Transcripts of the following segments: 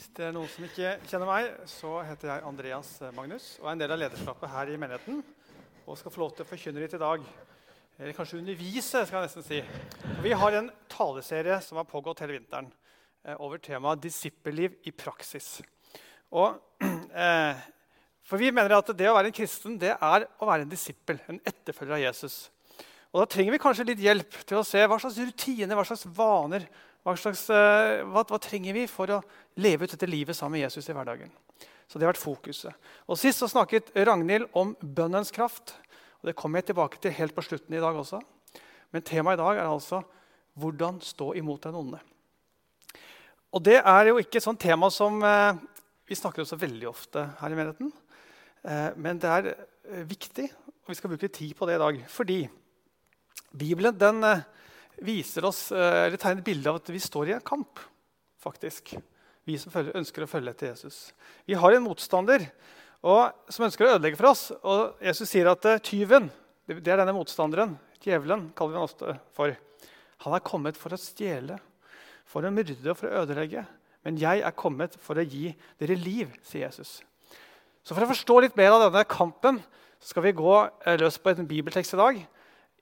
Hvis det er noen som ikke kjenner meg, så heter jeg Andreas Magnus og er en del av lederskapet her i menigheten. Og skal få lov til å forkynne litt i dag. Eller kanskje undervise, skal jeg nesten si. Vi har en taleserie som har pågått hele vinteren eh, over temaet 'disippelliv i praksis'. Og, eh, for Vi mener at det å være en kristen det er å være en disippel, en etterfølger av Jesus. Og Da trenger vi kanskje litt hjelp til å se hva slags rutiner, hva slags vaner hva, slags, eh, hva, hva, trenger vi for å leve ut dette livet sammen med Jesus i hverdagen? Så det har vært fokuset. Og Sist så snakket Ragnhild om bønnens kraft. og Det kommer jeg tilbake til helt på slutten i dag også. Men temaet i dag er altså hvordan stå imot den onde. Og Det er jo ikke et sånt tema som eh, vi snakker om så veldig ofte her i menigheten. Eh, men det er eh, viktig, og vi skal bruke tid på det i dag. Fordi Bibelen den eh, viser oss, eh, eller tegner et bilde av at vi står i en kamp. faktisk. Vi som ønsker å følge etter Jesus. Vi har en motstander og, som ønsker å ødelegge for oss. Og Jesus sier at uh, tyven, det er denne motstanderen, djevelen, kaller vi han ofte for, han er kommet for å stjele, for å myrde og for å ødelegge. Men jeg er kommet for å gi dere liv, sier Jesus. Så For å forstå litt mer av denne kampen skal vi gå eh, løs på en bibeltekst i dag.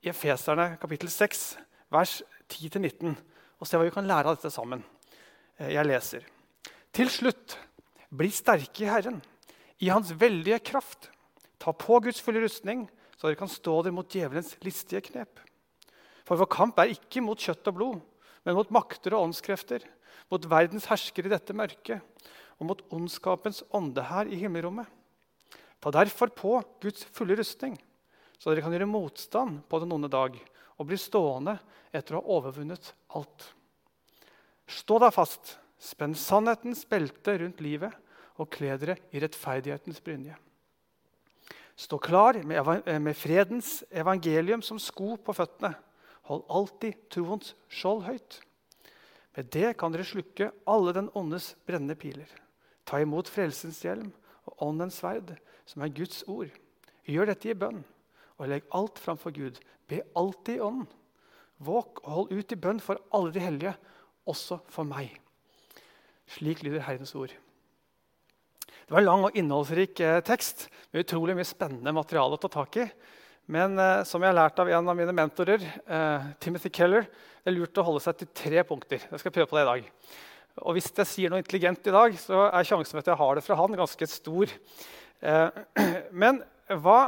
I Efeserne kapittel 6, vers 10-19, og se hva vi kan lære av dette sammen. Eh, jeg leser. Til slutt, bli sterke i Herren, i Hans veldige kraft. Ta på Guds fulle rustning, så dere kan stå dere mot djevelens listige knep. For vår kamp er ikke mot kjøtt og blod, men mot makter og åndskrefter, mot verdens herskere i dette mørket og mot ondskapens ånde her i himmelrommet. Ta derfor på Guds fulle rustning, så dere kan gjøre motstand på den onde dag og blir stående etter å ha overvunnet alt. Stå da fast, spenn sannhetens belte rundt livet og kle dere i rettferdighetens brynje. Stå klar med, fredens evangelium som sko på føttene. Hold alltid troens skjold høyt. Med det kan dere slukke alle den åndes brennende piler. Ta imot frelsens hjelm og åndens sverd, som er Guds ord. Gjør dette i bønn, og legg alt framfor Gud. Be alltid i ånden. Våk og hold ut i bønn for alle de hellige, også for meg. Slik lyder Herrens ord. Det var en lang og innholdsrik eh, tekst med utrolig mye spennende materiale å ta tak i. Men eh, som jeg har lært av en av mine mentorer, eh, Timothy Keller, det er lurt å holde seg til tre punkter. Jeg skal prøve på det i dag. Og hvis jeg sier noe intelligent i dag, så er sjansen for at jeg har det fra han, ganske stor. Eh, men hva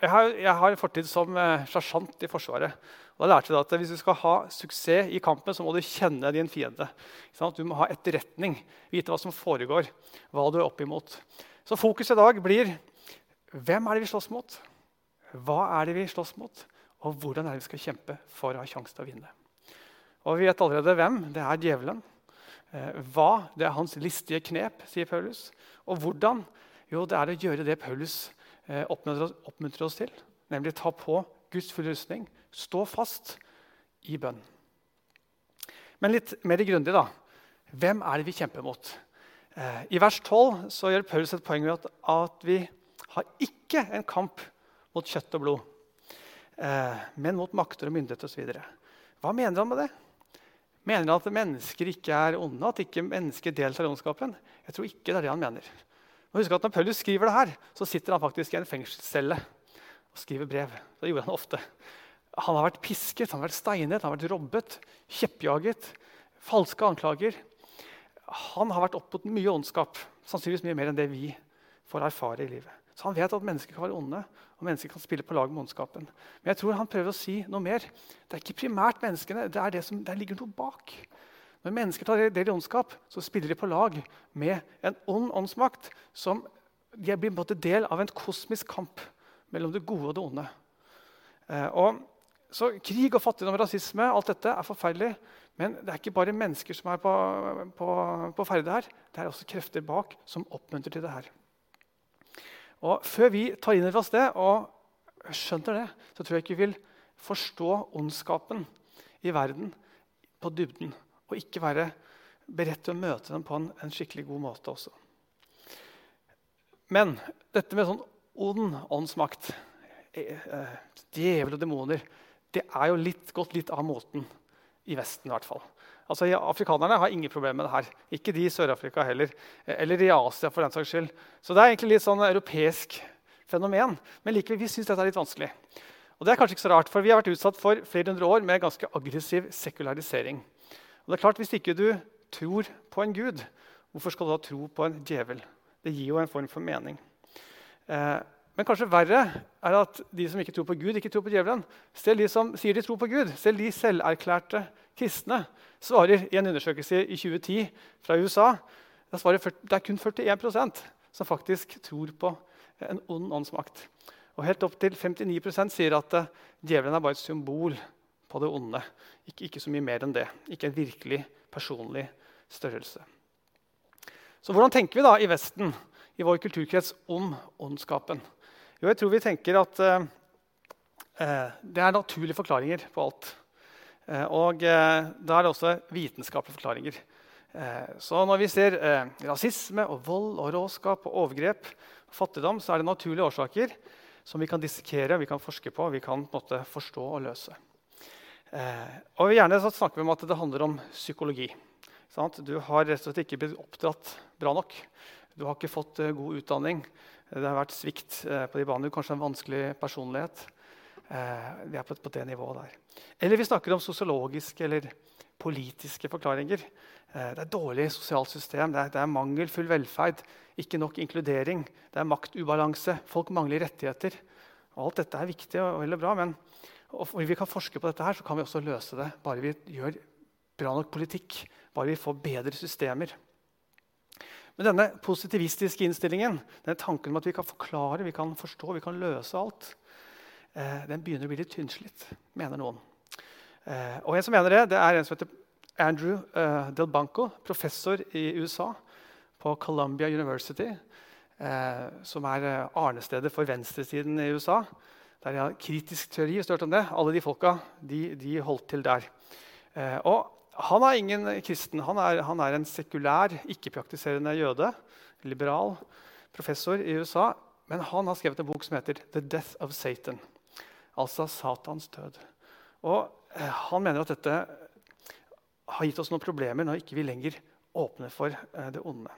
jeg har, jeg har, en fortid som eh, sersjant i Forsvaret. Og da lærte jeg at Hvis du skal ha suksess i kampen, så må du kjenne din fiende. Du må ha etterretning, vite hva som foregår, hva du er opp imot. Så fokuset i dag blir hvem er det vi slåss mot? Hva er det vi slåss mot? Og hvordan er det vi skal kjempe for å ha sjanse til å vinne? Og Vi vet allerede hvem. Det er djevelen. Eh, hva? Det er hans listige knep, sier Paulus. Og hvordan? Jo, det er å gjøre det Paulus oppmuntrer oss til, nemlig ta på Guds fulle rustning, stå fast i bønn. Men litt mer grundig, da. Hvem er det vi kjemper mot? Eh, I vers 12 så gjør Paulus et poeng med at, at vi har ikke en kamp mot kjøtt og blod, eh, men mot makter og myndigheter osv. Hva mener han med det? Mener han at mennesker ikke er onde? At ikke mennesker deltar i ondskapen? Jeg tror ikke det er det han mener. Og husk at Når Paulus skriver det her, så sitter han faktisk i en fengselscelle og skriver brev. Det gjorde han ofte. Han har vært pisket, han har vært steinet, han har vært robbet, kjeppjaget, falske anklager. Han har vært opp mot mye ondskap, sannsynligvis mye mer enn det vi får erfare i livet. Så Han vet at mennesker kan være onde, og mennesker kan spille på lag med ondskapen. Men jeg tror han prøver å si noe mer. Det er ikke primært menneskene, det er det som, der ligger noe bak. Når mennesker tar del i ondskap, så spiller de på lag med en ond åndsmakt. som De blir på en del av en kosmisk kamp mellom det gode og det onde. Eh, og, så Krig og fattigdom og rasisme alt dette er forferdelig. Men det er ikke bare mennesker som er på, på, på ferde her. Det er også krefter bak som oppmuntrer til det her. Og Før vi tar inn over oss det og skjønner det, så tror jeg ikke vi vil forstå ondskapen i verden på dybden og ikke være beredt til å møte dem på en, en skikkelig god måte også. Men dette med sånn ond åndsmakt, eh, eh, djevel og demoner, det er jo litt, gått litt av moten i Vesten. i hvert fall. Altså, Afrikanerne har ingen problemer med det her. Ikke de i Sør-Afrika heller. Eller i Asia, for den saks skyld. Så det er egentlig litt sånn europeisk fenomen. Men likevel, vi syns dette er litt vanskelig. Og det er kanskje ikke så rart, for Vi har vært utsatt for flere hundre år med ganske aggressiv sekularisering. Og det er klart, Hvis ikke du tror på en gud, hvorfor skal du da tro på en djevel? Det gir jo en form for mening. Eh, men kanskje verre er at de som ikke tror på Gud, ikke tror på djevelen. Selv de som sier de tror på Gud, selv de selverklærte kristne, svarer i en undersøkelse i 2010 fra USA det er kun 41% som faktisk tror på en ond åndsmakt. Og helt opp til 59% sier at uh, djevelen er bare et symbol på det onde. Ikke, ikke, så mye mer enn det. Ikke en virkelig personlig størrelse. Så hvordan tenker vi da i Vesten, i vår kulturkrets, om ondskapen? Jo, jeg tror vi tenker at uh, uh, det er naturlige forklaringer på alt. og da er det også vitenskapelige forklaringer. så når vi ser rasisme og vold og råskap og overgrep og fattigdom, så er det naturlige årsaker som vi kan dissekere, vi kan forske på, vi kan på måte, forstå og løse. Eh, og Gjerne så snakker vi om at det handler om psykologi. Sant? Du har rett og slett ikke blitt oppdratt bra nok. Du har ikke fått uh, god utdanning. Det har vært svikt uh, på de banene. Kanskje en vanskelig personlighet. Vi er på, på, det nivået der. Eller vi snakker om sosiologiske eller politiske forklaringer. det er dårlig sosialt system, det er, det er mangelfull velferd ikke nok inkludering, det er maktubalanse, folk mangler rettigheter. Alt dette er viktig og veldig bra, men og vi kan forske på dette her, så kan vi også løse det bare vi gjør bra nok politikk, bare vi får bedre systemer. Men denne positivistiske innstillingen, denne tanken om at vi kan forklare, vi kan forstå, vi kan løse alt, eh, den begynner å bli litt tynnslitt, mener noen. Eh, og En som mener det, det er en som heter Andrew eh, Del Banco, professor i USA på Columbia University, eh, som er eh, arnestedet for venstresiden i USA. Der jeg har kritisk teori. Hvis du om det. Alle de folka de, de holdt til der. Eh, og han er ingen kristen. Han er, han er en sekulær, ikke-praktiserende jøde. Liberal professor i USA. Men han har skrevet en bok som heter 'The Death of Satan'. Altså Satans død. Og eh, Han mener at dette har gitt oss noen problemer når ikke vi lenger åpner for eh, det onde.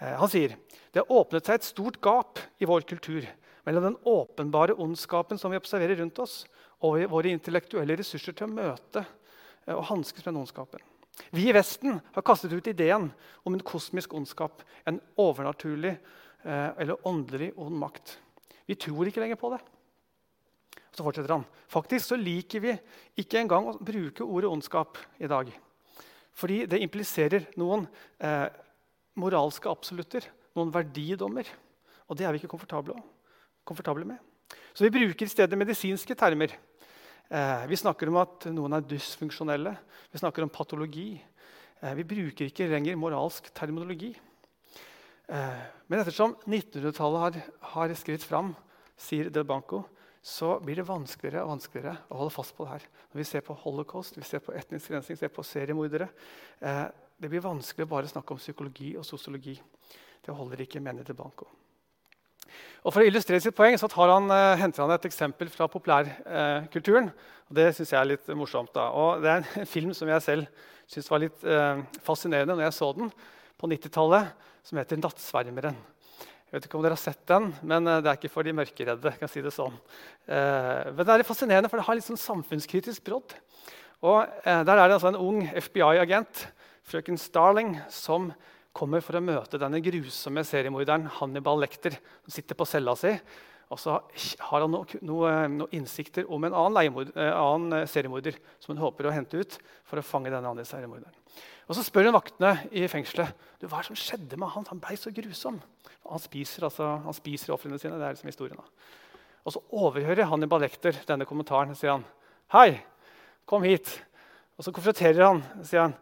Eh, han sier det har åpnet seg et stort gap i vår kultur mellom den åpenbare ondskapen som vi observerer rundt oss, og våre intellektuelle ressurser til å møte eh, og hanskes med den ondskapen. Vi i Vesten har kastet ut ideen om en kosmisk ondskap, en overnaturlig eh, eller åndelig ond makt. Vi tror ikke lenger på det. Så fortsetter han. Faktisk så liker vi ikke engang å bruke ordet ondskap i dag. Fordi det impliserer noen eh, moralske absolutter, noen verdidommer. Og det er vi ikke komfortable, komfortable med. Så vi bruker i stedet medisinske termer. Eh, vi snakker om at noen er dysfunksjonelle. Vi snakker om patologi. Eh, vi bruker ikke lenger moralsk terminologi. Eh, men ettersom 1900-tallet har, har skrevet fram, sier Del Banco, så blir det vanskeligere og vanskeligere å holde fast på det her. Når vi ser på holocaust, vi ser på etnisk rensing, ser på seriemordere, eh, det blir vanskelig å bare snakke om psykologi og sosiologi. Det holder ikke, mener Del Banco. Og For å illustrere sitt poeng så han, uh, henter han et eksempel fra populærkulturen. Uh, det synes jeg er litt morsomt. da. Og Det er en, film som jeg selv syns var litt eh, fascinerende når jeg så den på 90-tallet, som heter 'Nattsvermeren'. Jeg vet ikke om dere har sett den, men uh, det er ikke for de mørkeredde. kan jeg si det sånn. men det er fascinerende, for det har litt sånn samfunnskritisk brodd. Og Der er det altså en ung FBI-agent frøken Starling, som kommer for å møte denne grusomme seriemorderen Hannibal Lekter. som sitter på cella si. Og så har han noen noe, noe innsikter om en annen, eh, annen, eh, seriemorder som hun håper å hente ut for å fange denne andre seriemorderen. Og Så spør hun vaktene i fengselet du, hva som skjedde med han. Han ble så grusom. Han spiser, altså, spiser ofrene sine. det er liksom historien. Og Så overhører Hannibal Lekter denne kommentaren. sier han, 'Hei, kom hit.' Og Så konfronterer han sier han,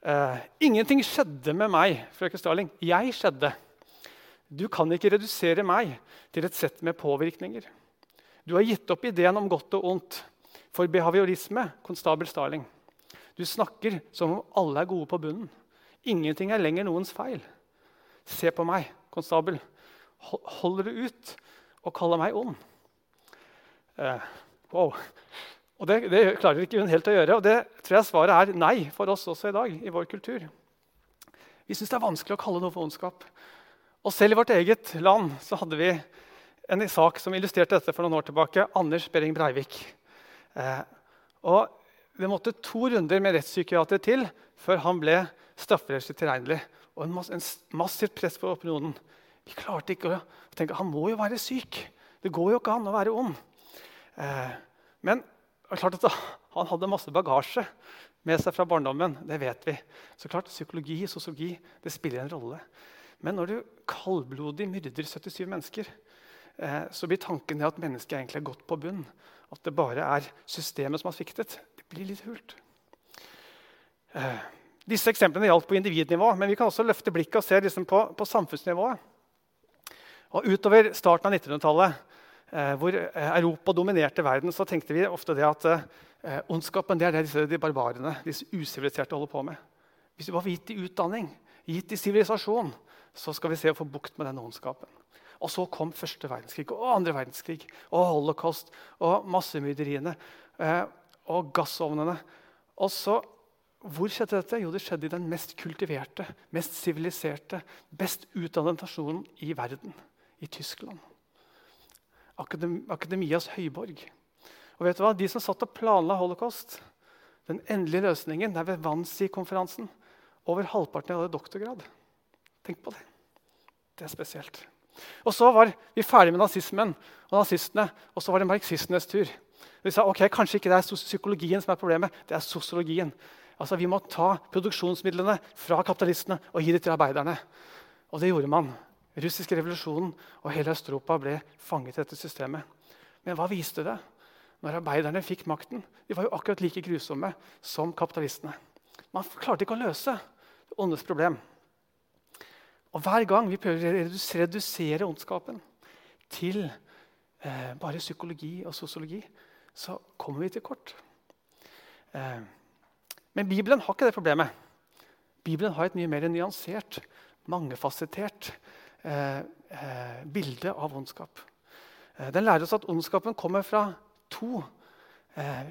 Uh, ingenting skjedde med meg, frøken Starling. Jeg skjedde. Du kan ikke redusere meg til et sett med påvirkninger. Du har gitt opp ideen om godt og ondt for behaviorisme, konstabel Starling. Du snakker som om alle er gode på bunnen. Ingenting er lenger noens feil. Se på meg, konstabel. Holder du ut og kaller meg ond? Uh, wow. Og det, det, klarer ikke hun helt å gjøre. Og det tror jeg svaret er nei for oss også i dag. i vår kultur. Vi syns det er vanskelig å kalle noe for ondskap. Og selv i vårt eget land så hadde vi en sak som illustrerte dette for noen år tilbake. Anders Behring Breivik. Eh, og Det måtte to runder med rettspsykiater til før han ble strafferettslig tilregnelig. Og en, mass, en massivt press på opinionen. Vi klarte ikke å tenke han må jo være syk. Det går jo ikke an å være ond. Eh, men klart at han hadde masse bagasje med seg fra barndommen. Det vet vi. Så klart, Psykologi og sosiologi det spiller en rolle. Men når du kaldblodig myrder 77 mennesker, eh, så blir tanken at mennesket egentlig er godt på bunn. At det bare er systemet som har sviktet. Det blir litt hult. Eh, disse eksemplene gjaldt på individnivå, men vi kan også løfte blikket og se liksom på, på, samfunnsnivået. Og Utover starten av 1900-tallet, eh, hvor Europa dominerte verden, så tenkte vi ofte det at eh, ondskapen det er det disse, de barbarene, disse usiviliserte, holder på med. Hvis vi bare får gitt dem utdanning, gitt dem sivilisasjon, så skal vi se å få bukt med denne ondskapen. Og så kom første verdenskrig og andre verdenskrig og holocaust og massemyrderiene eh, og gassovnene. Og så, Hvor skjedde dette? Jo, det skjedde i den mest kultiverte, mest siviliserte, best utdannede nasjonen i verden, i Tyskland. Akadem Akademias høyborg. Og vet du hva? De som satt og planla holocaust, den endelige løsningen det er ved Wannsee-konferansen. Over halvparten hadde doktorgrad. Tenk på det. Det er spesielt. Og Så var vi ferdig med nazismen og nazistene, og så var det marxistenes tur. Vi sa ok, kanskje ikke det er psykologien som er problemet, det er sosiologien. Altså, Vi må ta produksjonsmidlene fra kapitalistene og gi dem til arbeiderne. Og det gjorde man. Russisk revolusjonen og hele Øst-Europa ble fanget i dette systemet. Men hva viste det? Når arbeiderne fikk makten, de var jo akkurat like grusomme som kapitalistene. Man klarte ikke å løse åndes problem. Og Hver gang vi prøver å redusere ondskapen til eh, bare psykologi og sosiologi, så kommer vi til kort. Eh, men Bibelen har ikke det problemet. Bibelen har et mye mer nyansert, mangefasettert eh, eh bilde av ondskap. Eh, den lærer oss at ondskapen kommer fra to, eh,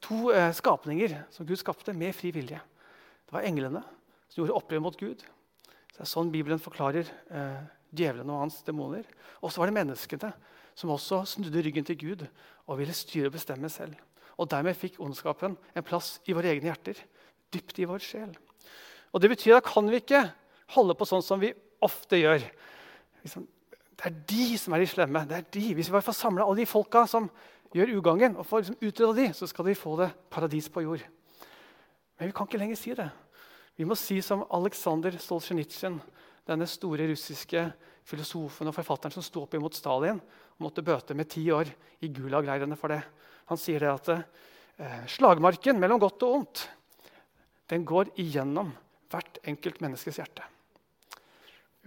to skapninger som Gud skapte med fri vilje. Det var englene som gjorde opprør mot Gud. Så det er sånn Bibelen forklarer eh, djevelen og hans demoner. Og så var det menneskene som også snudde ryggen til Gud og ville styre og bestemme selv. Og Dermed fikk ondskapen en plass i våre egne hjerter, dypt i vår sjel. Og Det betyr at kan vi ikke holde på sånn som vi ofte gjør. Liksom, det er de som er de slemme. det er de. Hvis vi bare får samla alle de folka som gjør ugangen, og får liksom utrydda de, så skal de få det paradis på jord. Men vi kan ikke lenger si det. Vi må si som Aleksandr Solzjenitsyn, denne store russiske filosofen og forfatteren som sto opp imot Stalin og måtte bøte med ti år i Gulag-leirene for det. Han sier det at eh, slagmarken mellom godt og ondt den går igjennom hvert enkelt menneskes hjerte.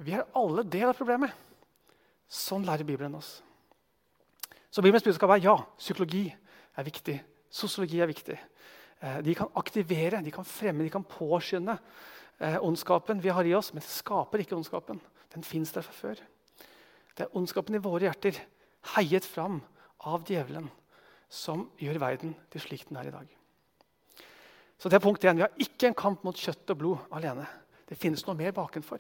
Vi er alle del av problemet. Sånn lærer Bibelen oss. Så Bibelens budskap er ja, psykologi er viktig. Sosiologi er viktig. Eh, de kan aktivere, de kan fremme, de kan påskynde eh, ondskapen vi har i oss. Men det skaper ikke ondskapen. Den fins der fra før. Det er ondskapen i våre hjerter, heiet fram av djevelen, som gjør verden til slik den er i dag. Så det er punkt 1. Vi har ikke en kamp mot kjøtt og blod alene. Det finnes noe mer bakenfor.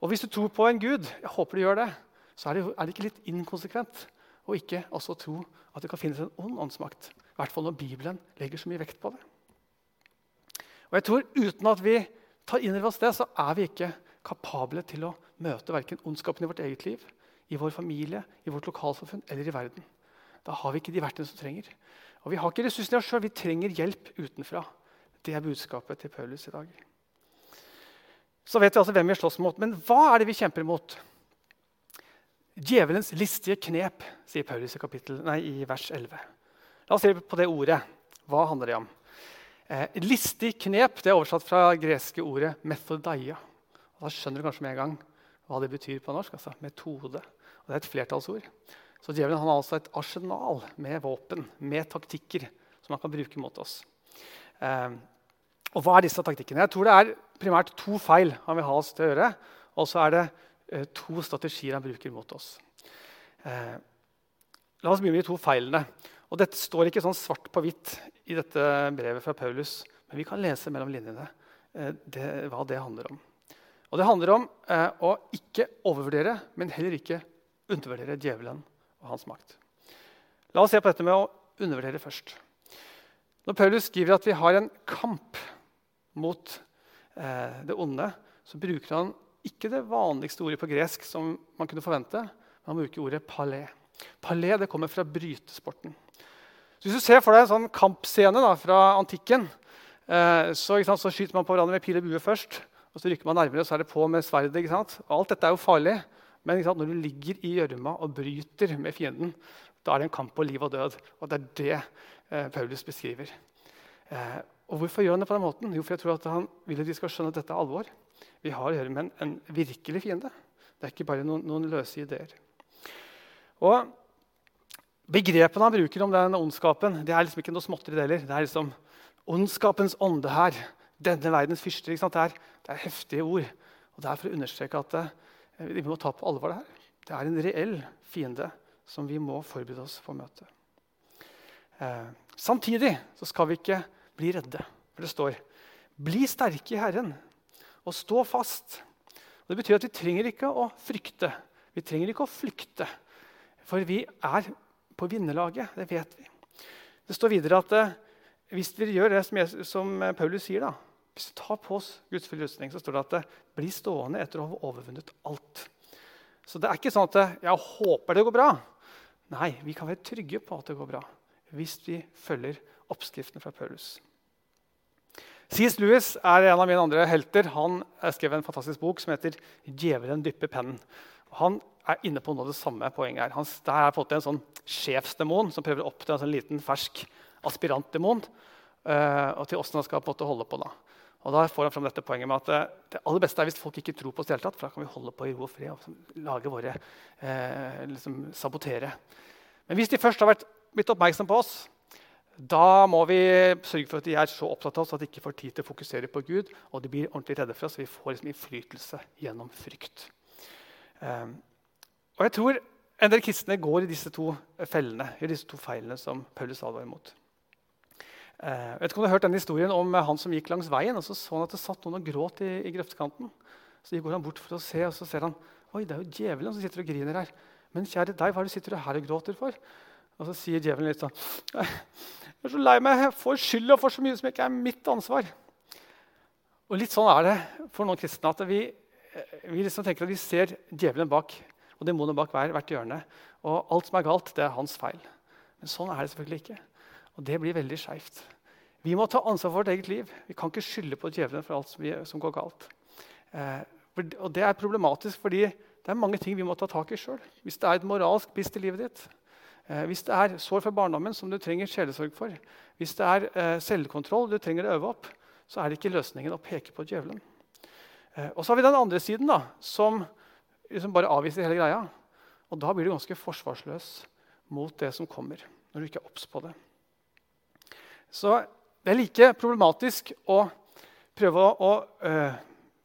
Og Hvis du tror på en gud, jeg håper du gjør det, så er det, er det ikke litt inkonsekvent å ikke også tro at det kan finnes en ond åndsmakt i hvert fall når Bibelen legger så mye vekt på det. Og jeg tror Uten at vi tar inn over oss det, så er vi ikke kapable til å møte verken ondskapen i vårt eget liv, i vår familie, i vårt lokalsamfunn eller i verden. Da har vi ikke de verktøyene som trenger. Og vi har ikke ressursene i oss sjøl. Vi trenger hjelp utenfra. Det er budskapet til Paulus i dag. Så vet vi altså hvem vi slåss mot. Men hva er det vi kjemper mot? Djevelens listige knep, sier Paulus i, kapittel, nei, i vers 11. La oss se på det ordet. Hva handler det om? Eh, listig knep det er oversatt fra greske ordet 'methodeia'. Da skjønner du kanskje med en gang hva det betyr på norsk. altså Metode. Og det er et flertallsord. Så djevelen har altså et arsenal med våpen, med taktikker, som han kan bruke mot oss. Eh, og hva er disse taktikkene? Jeg tror det er primært to feil han vil ha oss til å gjøre. Og så er det eh, to strategier han bruker mot oss. Eh, la oss begynne med de to feilene. Og Dette står ikke sånn svart på hvitt i dette brevet fra Paulus, men vi kan lese mellom linjene eh, det, hva det handler om. Og Det handler om eh, å ikke overvurdere, men heller ikke undervurdere djevelen og hans makt. La oss se på dette med å undervurdere først. Når Paulus skriver at vi har en kamp mot eh, det onde, så bruker han ikke det vanligste ordet på gresk som man kunne forvente. men Han bruker ordet palé. Palé det kommer fra brytesporten. Så hvis du ser for deg en sånn kampscene da, fra antikken, eh, så, sant, så, skyter man på hverandre med pil og bue først. og Så rykker man nærmere, og så er det på med sverdet. Alt dette er jo farlig. Men sant, når du ligger i gjørma og bryter med fienden, da er det en kamp på liv og død. Og det er det eh, Paulus beskriver. Eh, og Hvorfor gjør han det på den måten? Jo, for jeg tror at Han vil at de skal skjønne at dette er alvor. Vi har å gjøre med en, en virkelig fiende. Det er ikke bare noen, noen løse ideer. Og Begrepene han bruker om den ondskapen, det er liksom ikke noe småtteri. Det, det er liksom ondskapens ånde her. Denne verdens fyrster. Det er, det, er, heftige ord. Og Det er for å understreke at eh, vi må ta på alvor det her. Det er en reell fiende som vi må forberede oss på å møte. Eh, samtidig så skal vi ikke bli redde. For det står 'Bli sterke i Herren' og stå fast. Og det betyr at vi trenger ikke å frykte. Vi trenger ikke å flykte. For vi er på vinnerlaget. Det vet vi. Det står videre at eh, hvis vi gjør det som, Paulus sier, da, hvis vi tar på oss Guds fulle rustning, så står det at det blir stående etter å ha overvunnet alt. Så det er ikke sånn at eh, jeg håper det går bra. Nei, vi kan være trygge på at det går bra hvis vi følger oppskriften fra Paulus. C.S. Lewis er en av mine andre helter. Han skrev en fantastisk bok som heter 'Djevelen dypper pennen'. Han er inne på noe av det samme poenget her. Han, der har fått en sånn sjefsdemon som prøver å oppdra en sånn liten, fersk aspirantdemon. Uh, og til åssen han skal på holde på. da. Og da får han fram dette poenget med at uh, Det aller beste er hvis folk ikke tror på oss. For da kan vi holde på i ro og fred og lage våre, eh, liksom sabotere. Men hvis de først har vært, blitt oppmerksom på oss, da må vi sørge for at de er så opptatt av oss at de ikke får tid til å fokusere på Gud. Og de blir ordentlig redde for oss. Vi får liksom innflytelse gjennom frykt. Um, og jeg tror en del kristne går i disse to fellene, i disse to feilene som Paulus advarer mot. Uh, vet ikke om du har hørt denne historien om han som gikk langs veien. og Så så han at det satt noen og gråt i, i grøftkanten. Så går han bort for å se, og så ser han oi, det er jo djevelen som sitter og griner her. Men kjære deg, hva er det du her og gråter for? Og så sier djevelen litt sånn Jeg er så lei meg. Jeg får skylda for så mye som ikke er mitt ansvar. Og litt sånn er det for noen kristne. at Vi, vi liksom tenker at vi ser djevelen bak og demonen bak hver, hvert hjørne. Og alt som er galt, det er hans feil. Men sånn er det selvfølgelig ikke. Og det blir veldig skeivt. Vi må ta ansvar for vårt eget liv. Vi kan ikke skylde på djevelen for alt som, vi, som går galt. Eh, og det er problematisk fordi det er mange ting vi må ta tak i sjøl. Hvis det er et moralsk brist i livet ditt, hvis det er sår fra barndommen som du trenger sjelesorg for, hvis det er eh, selvkontroll du trenger å øve opp, så er det ikke løsningen å peke på djevelen. Eh, og så har vi den andre siden, da, som liksom bare avviser hele greia. Og da blir du ganske forsvarsløs mot det som kommer, når du ikke er obs på det. Så det er like problematisk å prøve å, å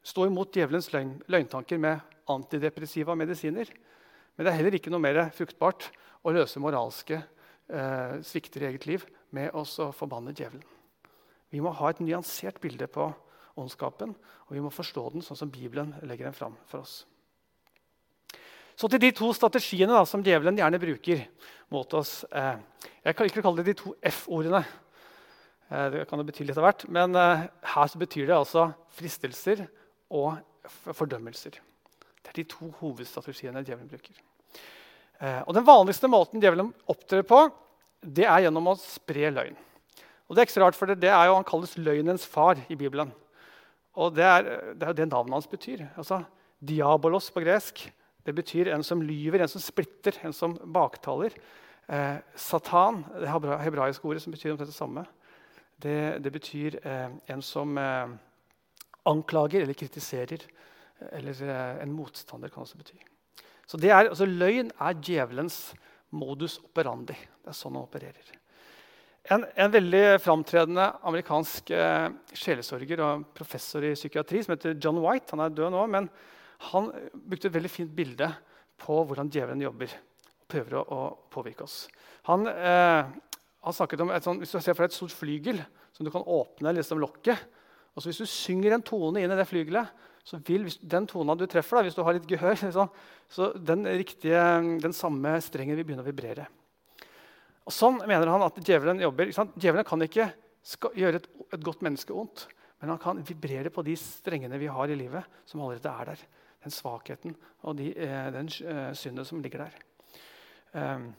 stå imot djevelens løgn, løgntanker med antidepressiva medisiner. Men det er heller ikke noe mer fruktbart å løse moralske eh, svikter i eget liv med å forbanne djevelen. Vi må ha et nyansert bilde på ondskapen, og vi må forstå den sånn som Bibelen legger den fram for oss. Så til de to strategiene da, som djevelen gjerne bruker mot oss. Eh, jeg kan ikke kalle det de to F-ordene. Eh, det kan det bety litt av hvert. Men eh, her betyr det altså fristelser og fordømmelser. Det er de to hovedstrategiene djevelen bruker. Eh, og Den vanligste måten djevelen opptrer på, det er gjennom å spre løgn. Og Det er ikke så rart, for det, det er jo, Han kalles løgnens far i Bibelen. Og Det er, det er jo det navnet hans betyr. Altså, Diabolos på gresk det betyr en som lyver, en som splitter, en som baktaler. Eh, Satan, det hebraiske ordet som betyr det samme, det, det betyr eh, en som eh, anklager eller kritiserer. Eller eh, en motstander kan også bety. Så er, altså, Løgn er djevelens modus operandi. Det er sånn han opererer. En, en veldig framtredende amerikansk eh, sjelesorger og professor i psykiatri som heter John White, han er død nå, men han brukte et veldig fint bilde på hvordan djevelen jobber og prøver å, å påvirke oss. Han eh, han snakket om et sånt, Hvis du ser for deg et stort flygel som du kan åpne liksom lokket og så Hvis du synger en tone inn i det flygelet, så vil den tona du treffer, da, hvis du har litt gehør, så, så den, riktige, den samme strengen vil begynne å vibrere. Og Sånn mener han at djevelen jobber. Djevelen kan ikke gjøre et, et, godt menneske ondt, men han kan vibrere på de strengene vi har i livet, som allerede er der. Den svakheten og de, eh, den eh, syndet som ligger der. Um,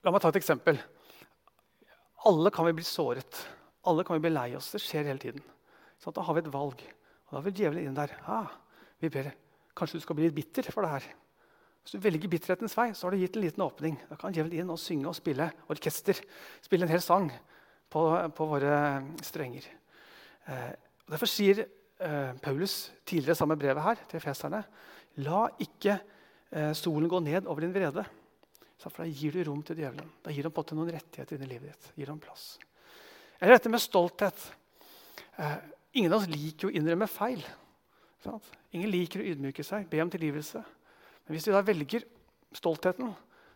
la meg ta et eksempel. Alle kan vi bli såret. Alle kan vi bli lei oss. Det skjer hele tiden. Sånn, da har vi et valg. Da vil djevelen inn der. Ah, vi ber, Kanskje du skal bli litt bitter for det her. Hvis du velger bitterhetens vei, så har du gitt en liten åpning. Da kan djevelen inn og synge og spille orkester. Spille en hel sang på, på våre strenger. Eh, derfor sier eh, Paulus tidligere samme brevet her til feserne La ikke eh, solen gå ned over din vrede. For da gir du rom til djevelen. Da gir han på noen rettigheter i livet ditt. Gir han plass. Eller dette med stolthet. Eh, ingen av oss liker å innrømme feil. Sant? Ingen liker å ydmyke seg, be om tilgivelse. Men hvis vi da velger stoltheten,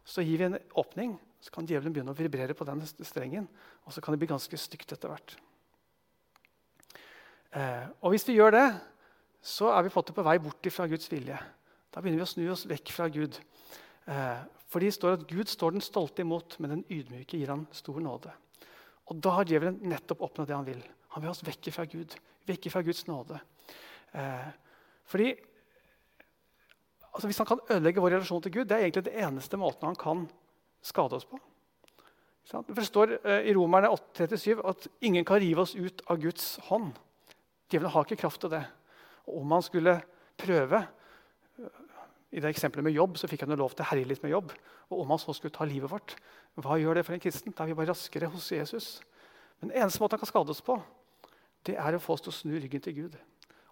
så gir vi en åpning. Så kan djevelen begynne å vibrere på den strengen, og så kan det bli ganske stygt etter hvert. Eh, og hvis vi gjør det, så er vi fått det på vei bort fra Guds vilje. Da begynner vi å snu oss vekk fra Gud. Eh, for det står at Gud står den stolte imot, men den ydmyke gir han stor nåde. Og da har djevelen nettopp oppnådd det han vil. Han vil ha oss vekk fra Gud, vekk fra Guds nåde. Eh, fordi altså Hvis han kan ødelegge vår relasjon til Gud, det er egentlig det eneste måten han kan skade oss på. Det står eh, i Romerne 8,37 at ingen kan rive oss ut av Guds hånd. Djevelen har ikke kraft til det. Og om han skulle prøve I det eksempelet med jobb så fikk han jo lov til å herje litt med jobb. Og om han så skulle ta livet vårt, hva gjør det for en kristen? Da er vi bare raskere hos Jesus. Men eneste måten han kan skade oss på, det er å få oss til å snu ryggen til Gud.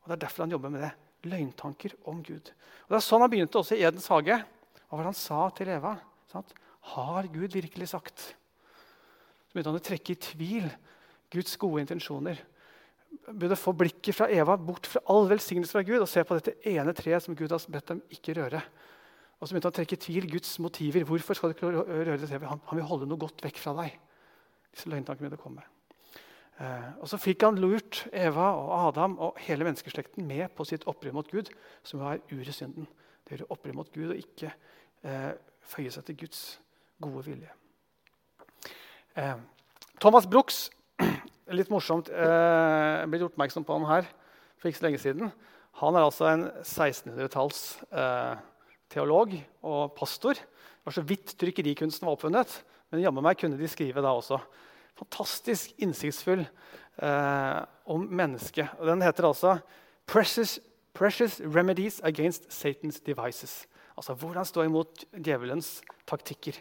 Og Det er derfor han jobber med det. Løgntanker om Gud. Og Det er sånn han begynte også i Edens hage. Hva var det han sa til Eva? Sant? Har Gud virkelig sagt? Så begynte han å trekke i tvil Guds gode intensjoner. Begynte å få blikket fra Eva bort fra all velsignelse fra Gud og se på dette ene treet som Gud har bedt dem ikke røre. Og så begynte han å trekke i tvil Guds motiver. Hvorfor skal du ikke røre det treet? Han, han vil holde noe godt vekk fra deg. Disse løgntankene å komme. Eh, og Så fikk han lurt Eva og Adam og hele menneskeslekten med på sitt opprør mot Gud, som var uresynden. Det gjør opprør mot Gud og ikke eh, føye seg til Guds gode vilje. Eh, Thomas Brooks, litt morsomt, eh, ble gjort oppmerksom på han her for ikke så lenge siden. Han er altså en 1600-talls eh, teolog og pastor. Det var så vidt trykkerikunsten var oppfunnet, men jammen meg kunne de skrive da også. Fantastisk innsiktsfull eh, om mennesket. Og den heter altså Precious, 'Precious Remedies Against Satan's Devices'. Altså hvordan stå imot djevelens taktikker.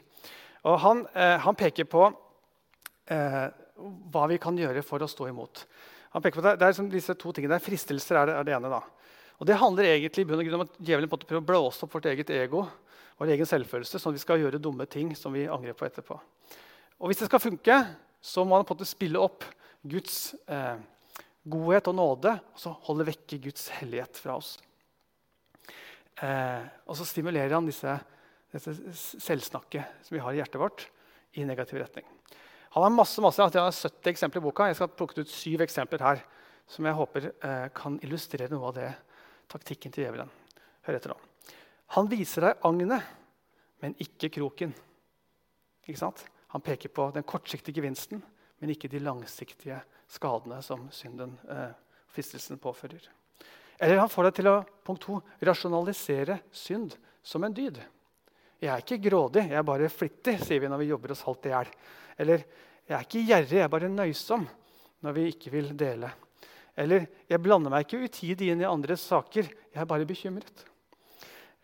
Og Han, eh, han peker på eh, hva vi kan gjøre for å stå imot. Han peker på det, det er liksom disse to tingene. Fristelser er det, er det ene. da. Og Det handler egentlig om at djevelen prøver å blåse opp vårt eget ego vår egen selvfølelse, sånn at vi skal gjøre dumme ting som vi angrer på etterpå. Og Hvis det skal funke, så må han på en måte spille opp Guds eh, godhet og nåde og så holde vekke Guds hellighet fra oss. Eh, og så stimulerer han disse, dette selvsnakket som vi har i hjertet vårt, i negativ retning. Han har masse, masse, jeg har 70 eksempler i boka. Jeg skal plukke ut syv eksempler her som jeg håper eh, kan illustrere noe av det taktikken til djevelen. Hør etter nå. Han viser deg agnet, men ikke kroken. Ikke sant? Han peker på den kortsiktige gevinsten, men ikke de langsiktige skadene som synden, eh, fristelsen påfører. Eller han får deg til å punkt to, rasjonalisere synd som en dyd. Jeg er ikke grådig, jeg er bare flittig, sier vi når vi jobber oss halvt i hjel. Eller jeg er ikke gjerrig, jeg er bare nøysom når vi ikke vil dele. Eller 'Jeg blander meg ikke utidig inn i andres saker. Jeg er bare bekymret.'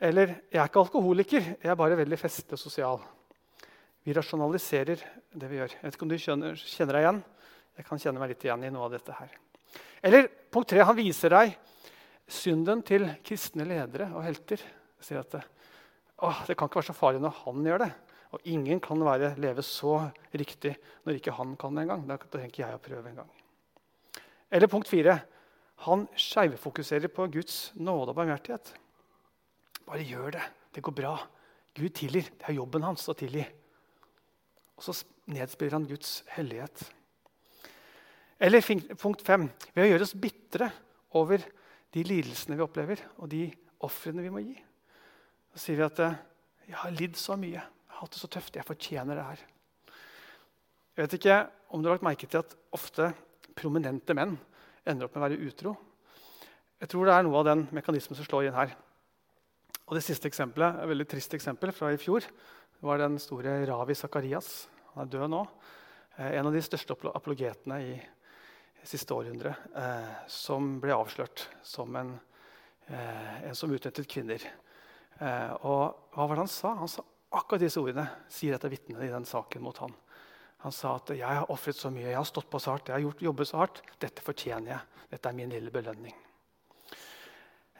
Eller 'Jeg er ikke alkoholiker. Jeg er bare veldig festlig og sosial.' Vi rasjonaliserer det vi gjør. Jeg vet ikke om du kjenner, kjenner deg igjen? Jeg kan kjenne meg litt igjen i noe av dette her. Eller punkt tre, han viser deg synden til kristne ledere og helter. Sier at det, kan ikke være så farlig når han gjør det. Og ingen kan være, leve så riktig når ikke han kan det engang. Da trenger ikke jeg å prøve engang. Eller punkt fire. Han skeivfokuserer på Guds nåde og barmhjertighet. Bare gjør det. Det går bra. Gud tilgir. Det er jobben hans å tilgi. Og så nedspiller han Guds hellighet. Eller punkt fem ved å gjøre oss bitre over de lidelsene vi opplever, og de ofrene vi må gi. Så sier vi at eh, 'jeg har lidd så mye, jeg har hatt det så tøft, jeg fortjener det her'. Jeg vet ikke om du har lagt merke til at ofte prominente menn ender opp med å være utro. Jeg tror det er noe av den mekanismen som slår inn her. Og Det siste eksempelet, et veldig trist eksempel fra i fjor, var den store Ravi Sakarias. Han er død nå. Eh, en av de største apologetene i siste århundre eh, som ble avslørt som en, eh, en som utnyttet kvinner. Og hva var det han sa? Han sa akkurat disse ordene, sier et av vitnene i den saken mot han. Han sa at 'jeg har ofret så mye, jeg har stått på så hardt, jeg har gjort, jobbet så hardt. Dette fortjener jeg. Dette er min lille belønning'.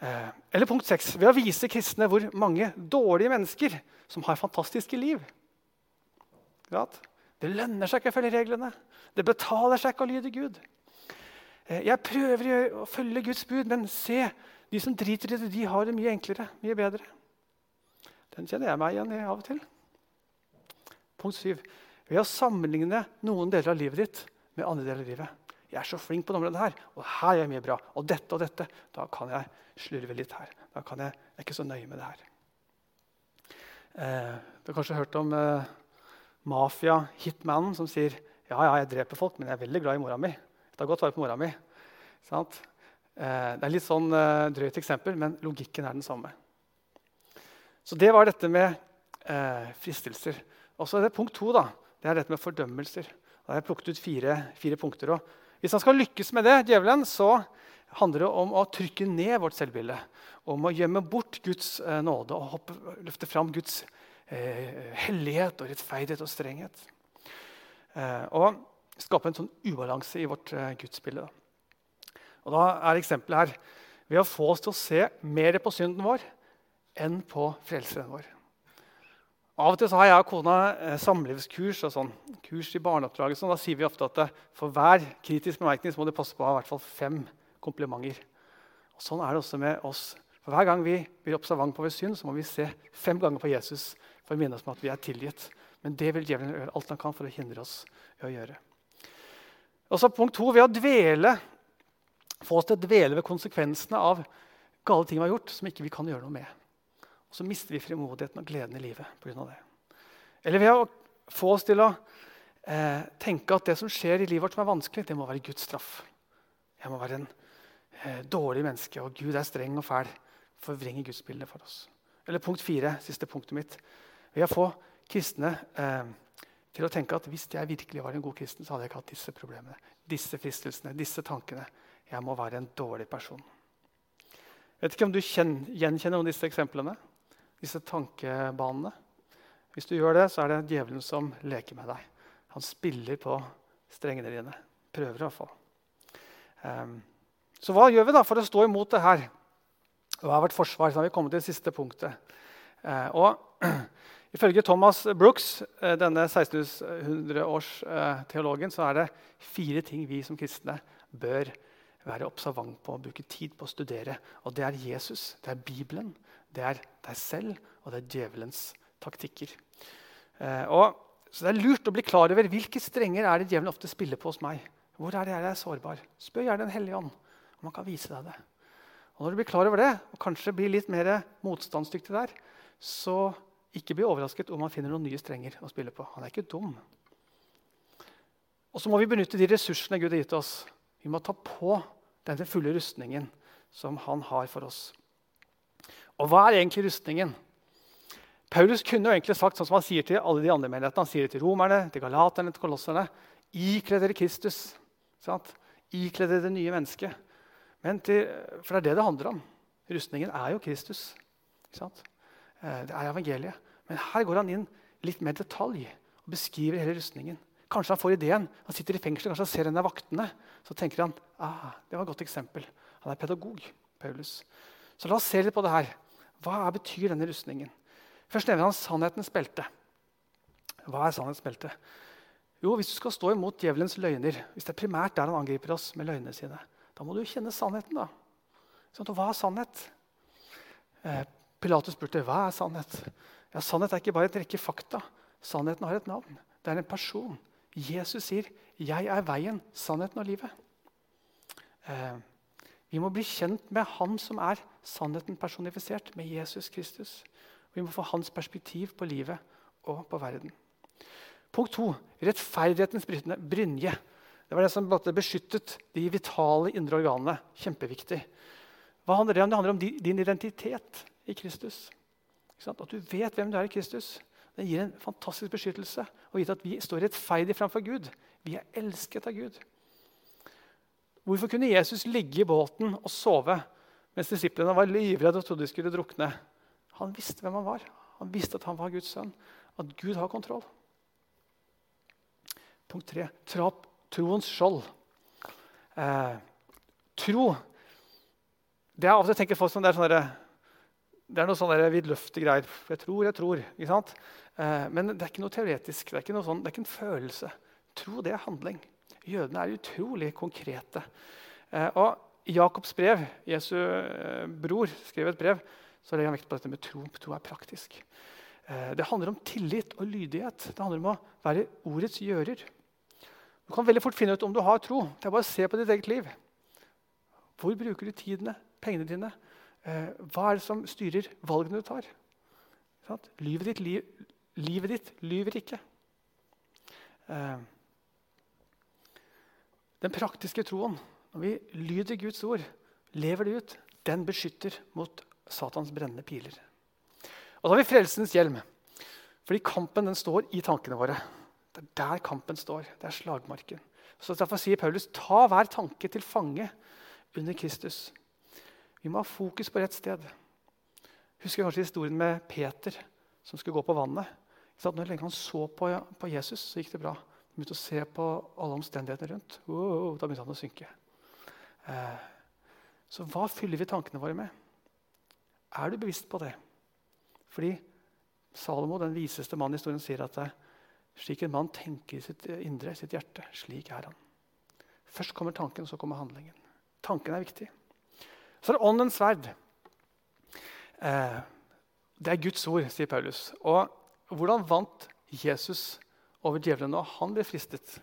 Eh, eller punkt 6. Ved å vise kristne hvor mange dårlige mennesker som har fantastiske liv. Det lønner seg ikke å følge reglene. Det betaler seg ikke å lyde Gud. Eh, jeg prøver å følge Guds bud, men se, de som driter i det, de har det mye enklere, mye bedre. Den kjenner jeg meg igjen i av og til. Punkt 7. Ved å sammenligne noen deler av livet ditt med andre deler av livet. Jeg er så flink på området her, og her gjør jeg mye bra. Og dette og dette. Da kan jeg slurve litt her. Da kan jeg, jeg er ikke så nøye med det her. Eh, du har kanskje hørt om eh, mafia-hitmanen som sier ja, ja, jeg dreper folk, men jeg er veldig glad i mora mi. Jeg tar godt vare på mora mi. Eh, det er litt sånn eh, drøyt eksempel, men logikken er den samme. Så det var dette med eh, fristelser. Og så er det punkt to. Da. Det er dette med fordømmelser. Da har jeg plukket ut fire, fire punkter. Og hvis han skal lykkes med det, djevelen, så handler det om å trykke ned vårt selvbilde. Om å gjemme bort Guds eh, nåde og hoppe, løfte fram Guds eh, hellighet og rettferdighet og strenghet. Eh, og skape en sånn ubalanse i vårt eh, gudsbilde. Og da er eksempelet her ved å få oss til å se mer på synden vår enn på frelseren vår. Av og til har jeg og kona eh, samlivskurs og sånn, kurs i barneoppdraget. Sånn. Da sier vi ofte at eh, for hver kritisk bemerkning må du passe på å ha i hvert fall fem komplimenter. Og sånn er det også med oss. For Hver gang vi blir observant på vår synd, så må vi se fem ganger på Jesus for å minne oss om at vi er tilgitt. Men det vil djevelen gjøre alt han kan for å hindre oss i å gjøre. Og så punkt to, Ved å dvele, få oss til å dvele ved konsekvensene av gale ting vi har gjort, som ikke vi kan gjøre noe med. Og så mister vi frimodigheten og gleden i livet pga. det. Eller ved å få oss til å eh, tenke at det som skjer i livet vårt som er vanskelig, det må være Guds straff. Jeg må være en eh, dårlig menneske, og Gud er streng og fæl. Forvrenger gudsbildet for oss. Eller punkt fire, siste punktet mitt. Ved å få kristne eh, til å tenke at hvis jeg virkelig var en god kristen, så hadde jeg ikke hatt disse problemene, disse fristelsene, disse tankene. Jeg må være en dårlig person. Vet ikke om du kjenner, gjenkjenner noen av disse eksemplene? Disse tankebanene? Hvis du gjør det, så er det djevelen som leker med deg. Han spiller på strengene dine. Prøver i hvert. Um, så hva gjør vi da for å stå imot det her? Hva er vårt forsvar? Så har vi kommet til det siste punktet. Uh, og Ifølge Thomas Brooks, eh, denne 1600-årsteologen, eh, så er det fire ting vi som kristne bør være observant på bruke tid på å studere. Og Det er Jesus, det er Bibelen, det er deg selv, og det er djevelens taktikker. Eh, og, så Det er lurt å bli klar over hvilke strenger er det djevelen ofte spiller på hos meg. Hvor er det jeg er sårbar? Spør gjerne Den hellige ånd om han kan vise deg det. Og Når du blir klar over det, og kanskje blir litt mer motstandsdyktig der, så ikke bli overrasket om han finner noen nye strenger å spille på. Han er ikke dum. Og så må vi benytte de ressursene Gud har gitt oss. Vi må ta på denne fulle rustningen som han har for oss. Og hva er egentlig rustningen? Paulus kunne jo egentlig sagt sånn som han sier til alle de andre menighetene. Han sier det til romerne, til galaterne, til kolosserne. Ikle dere Kristus. Sant? Ikle dere det nye mennesket. Til, for det er det det handler om. Rustningen er jo Kristus. Eh, det er evangeliet. Men her går han inn litt mer detalj og beskriver hele rustningen. Kanskje han får ideen. Han sitter i fengsel, kanskje han ser en av vaktene. Så tenker han ah, det var et godt eksempel. Han er pedagog. Paulus. Så la oss se litt på det her. Hva betyr denne rustningen? Først nevner han sannhetens belte. Hva er sannhetens belte? Jo, Hvis du skal stå imot djevelens løgner, hvis det er primært der han angriper oss med løgnene sine, da må du kjenne sannheten. da. Sånn, hva er sannhet? Eh, Pilatus spurte hva er sannhet. Ja, Sannhet er ikke bare et rekke fakta. Sannheten har et navn. Det er en person. Jesus sier, 'Jeg er veien, sannheten og livet'. Vi må bli kjent med Han som er sannheten personifisert, med Jesus Kristus. Vi må få hans perspektiv på livet og på verden. Punkt to rettferdighetens brynje. Det var det som beskyttet de vitale indre organene. Kjempeviktig. Hva handler det om? Det handler om din identitet i Kristus. At du vet hvem du er i Kristus. Det gir en fantastisk beskyttelse og vite at vi står rettferdig framfor Gud. Vi er elsket av Gud. Hvorfor kunne Jesus ligge i båten og sove mens disiplene var livredde og trodde de skulle drukne? Han visste hvem han var. Han visste at han var Guds sønn. At Gud har kontroll. Punkt tre troens skjold. Eh, tro det er av og til tenker folk som det er sånne det er noe sånn vidløftige greier. Jeg tror, jeg tror. ikke sant? Eh, men det er ikke noe teoretisk. Det er ikke, noe sånn, det er ikke en følelse. Tro, det er handling. Jødene er utrolig konkrete. Eh, og Jakobs brev, Jesu eh, bror, skrev et brev, så legger han vekt på dette med tro. Tro er praktisk. Eh, det handler om tillit og lydighet. Det handler om å være ordets gjører. Du kan veldig fort finne ut om du har tro. Det er bare å se på ditt eget liv. Hvor bruker du tidene, pengene dine? Hva er det som styrer valgene du tar? Livet ditt, liv, livet ditt lyver ikke. Den praktiske troen, når vi lyder Guds ord, lever det ut, den beskytter mot Satans brennende piler. Og så har vi frelsens hjelm. Fordi kampen den står i tankene våre. Det er der kampen står. Det er slagmarken. Så Derfor sier Paulus ta hver tanke til fange under Kristus. Vi må ha fokus på rett sted. Husker kanskje historien med Peter som skulle gå på vannet. Når han så på, Jesus, så gikk det bra. Begynte å se på alle omstendighetene rundt. Wow, da begynte han å synke. Eh, så hva fyller vi tankene våre med? Er du bevisst på det? Fordi Salomo, den viseste mannen i historien, sier at eh, slik en mann tenker i sitt indre, sitt hjerte, slik er han. Først kommer tanken, så kommer handlingen. Tanken er viktig. Så er det åndens sverd. Eh, det er Guds ord, sier Paulus. Og hvordan vant Jesus over djevelen når han ble fristet?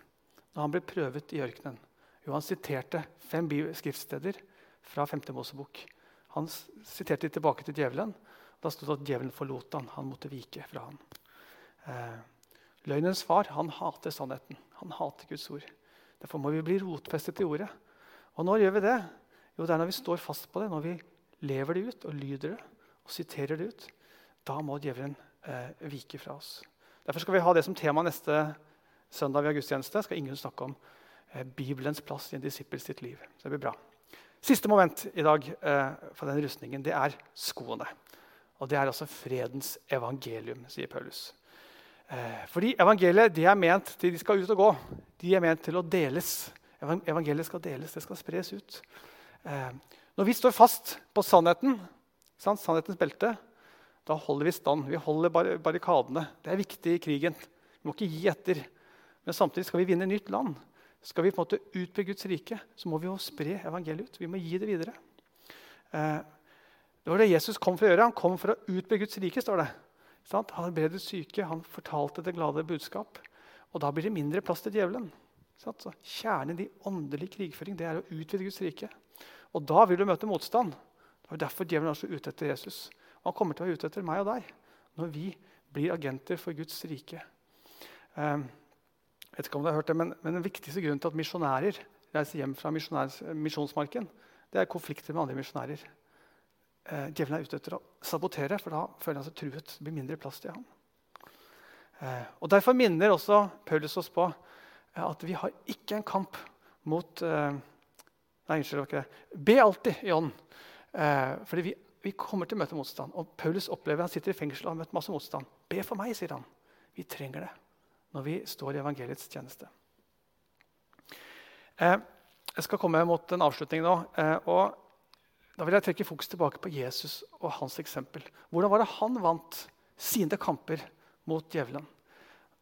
Når han ble prøvet i ørkenen? Jo, han siterte fem skriftsteder fra 5. Mosebok. Han siterte tilbake til djevelen. Da sto det at djevelen forlot han. Han måtte vike fra han. Eh, løgnens far han hater sannheten. Han hater Guds ord. Derfor må vi bli rotfestet i ordet. Og når gjør vi det? Jo, det er når vi står fast på det, når vi lever det ut og lyder det og siterer det ut. Da må djevelen eh, vike fra oss. Derfor skal vi ha det som tema neste søndag ved gudstjeneste. skal ingen snakke om eh, Bibelens plass i en disippel sitt liv. Så det blir bra. Siste moment i dag eh, for den rustningen det er skoene. Og det er altså fredens evangelium, sier Paulus. Eh, fordi evangeliet det er ment til de skal ut og gå. De er ment til å deles. Evangeliet skal deles, det skal spres ut. Eh, når vi står fast på sannheten, sant? sannhetens belte, da holder vi stand. Vi holder bar barrikadene. Det er viktig i krigen. Vi må ikke gi etter. Men samtidig skal vi vinne nytt land. Skal vi på en måte utbygge Guds rike, så må vi jo spre evangeliet ut. Vi må gi det videre. Eh, det var det Jesus kom for å gjøre. Han kom for å utbygge Guds rike. står det. Han helbredet syke, han fortalte det glade budskap. Og da blir det mindre plass til djevelen. Så kjernen i åndelig krigføring det er å utvide Guds rike. Og da vil du møte motstand. Det var derfor djevelen er så ute etter Jesus. Og han kommer til å være ute etter meg og deg når vi blir agenter for Guds rike. Um, vet ikke om du har hørt det, men, men Den viktigste grunnen til at misjonærer reiser hjem fra misjonsmarken, det er konflikter med andre misjonærer. Uh, djevelen er ute etter å sabotere, for da føler han seg truet. Det blir mindre plass til ham. Uh, og Derfor minner også Paulus oss på uh, at vi har ikke en kamp mot Nei, unnskyld. det. Be alltid i ånden. Fordi vi, vi, kommer til å møte motstand. Og Paulus opplever han sitter i fengsel og har møtt masse motstand. Be for meg, sier han. Vi trenger det når vi står i evangeliets tjeneste. Eh, jeg skal komme mot en avslutning nå. Eh, og Da vil jeg trekke fokus tilbake på Jesus og hans eksempel. Hvordan var det han vant sine kamper mot djevelen?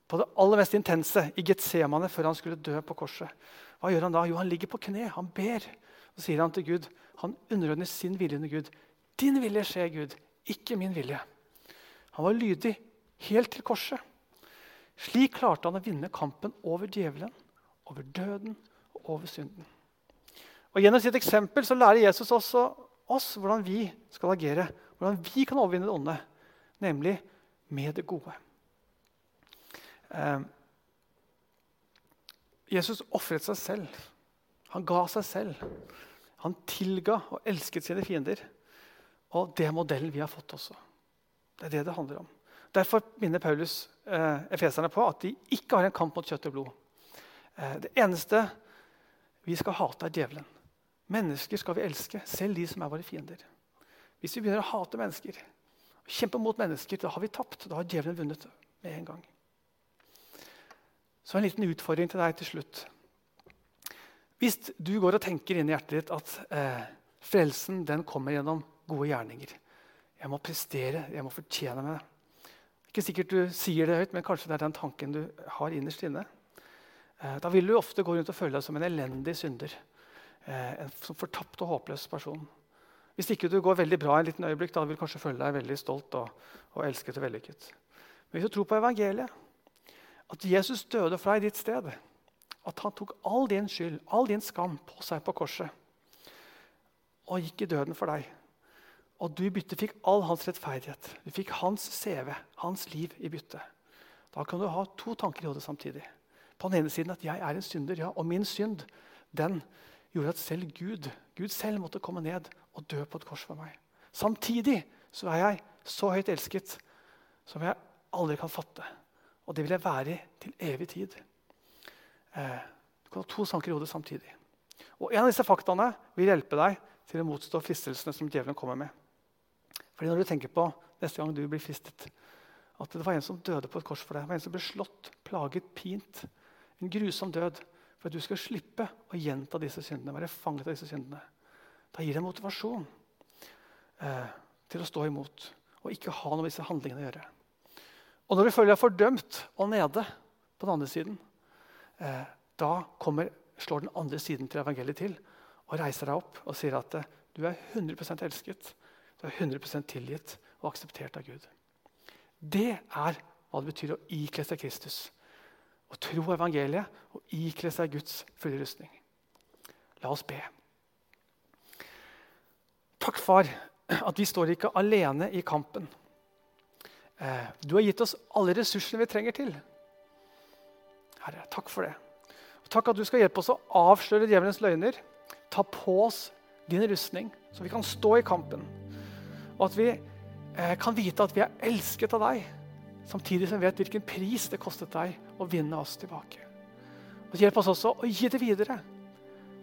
På det aller mest intense, i Getsemane, før han skulle dø på korset. Hva gjør han da? Jo, han ligger på kne. Han ber. Så sier han til Gud, han underordner sin vilje under Gud. Din vilje skjer, Gud, ikke min vilje. Han var lydig helt til korset. Slik klarte han å vinne kampen over djevelen, over døden og over synden. Og Gjennom sitt eksempel så lærer Jesus også oss hvordan vi skal agere. Hvordan vi kan overvinne det onde, nemlig med det gode. Eh, Jesus ofret seg selv. Han ga seg selv. Han tilga og elsket sine fiender. Og det er modellen vi har fått også. Det er det det handler om. Derfor minner Paulus eh, efeserne på at de ikke har en kamp mot kjøtt og blod. Eh, det eneste vi skal hate, er djevelen. Mennesker skal vi elske, selv de som er våre fiender. Hvis vi begynner å hate mennesker, kjempe mot mennesker, da har vi tapt. Da har djevelen vunnet med en gang. Så en liten utfordring til deg til slutt. Hvis du går og tenker inn i hjertet ditt at eh, frelsen den kommer gjennom gode gjerninger Jeg må prestere, jeg må fortjene meg det. Ikke sikkert du sier det høyt, men kanskje det er den tanken du har innerst inne. Eh, da vil du ofte gå rundt og føle deg som en elendig synder. Eh, en fortapt og håpløs person. Hvis ikke du går veldig bra en liten øyeblikk, da vil du kanskje føle deg veldig stolt og, og elsket og vellykket. Men hvis du tror på evangeliet, at Jesus døde fra i ditt sted, at han tok all din skyld, all din skam, på seg på korset og gikk i døden for deg. Og du i bytte fikk all hans rettferdighet. Du fikk hans CV, hans liv i bytte. Da kan du ha to tanker i hodet samtidig. På den ene siden at jeg er en synder, ja, og min synd den gjorde at selv Gud Gud selv måtte komme ned og dø på et kors for meg. Samtidig så er jeg så høyt elsket som jeg aldri kan fatte. Og det vil jeg være i til evig tid. Eh, du kan ha to tanker i hodet samtidig. Og En av disse faktaene vil hjelpe deg til å motstå fristelsene som djevelen kommer med. Fordi Når du tenker på neste gang du blir fristet, at det var en som døde på et kors for deg, det var en som ble slått, plaget, pint, en grusom død, for at du skal slippe å gjenta disse syndene, være fanget av disse syndene. Da gir det motivasjon eh, til å stå imot og ikke ha noe med disse handlingene å gjøre. Og når du føler deg fordømt og nede på den andre siden, eh, da kommer, slår den andre siden til evangeliet til og reiser deg opp og sier at eh, du er 100% elsket, du er 100% tilgitt og akseptert av Gud. Det er hva det betyr å ikle seg Kristus. Å tro evangeliet og ikle seg Guds fulle rustning. La oss be. Takk, far, at vi står ikke alene i kampen. Eh, du har gitt oss alle ressursene vi trenger til. Herre, takk for det. Og takk at du skal hjelpe oss å avsløre djevelens løgner. Ta på oss din rustning, så vi kan stå i kampen. Og at vi eh, kan vite at vi er elsket av deg, samtidig som vi vet hvilken pris det kostet deg å vinne oss tilbake. Og Hjelp oss også å gi det videre,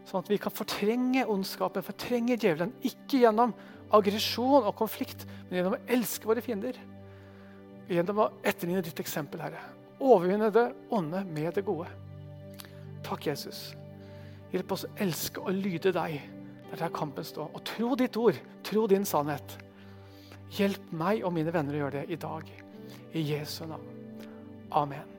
sånn at vi kan fortrenge ondskapen, fortrenge djevelen. Ikke gjennom aggresjon og konflikt, men gjennom å elske våre fiender gjennom å etterligne ditt eksempel, Herre. Overvinne det onde med det gode. Takk, Jesus. Hjelp oss å elske og lyde deg der der kampen står. Og tro ditt ord, tro din sannhet. Hjelp meg og mine venner å gjøre det i dag. I Jesu navn. Amen.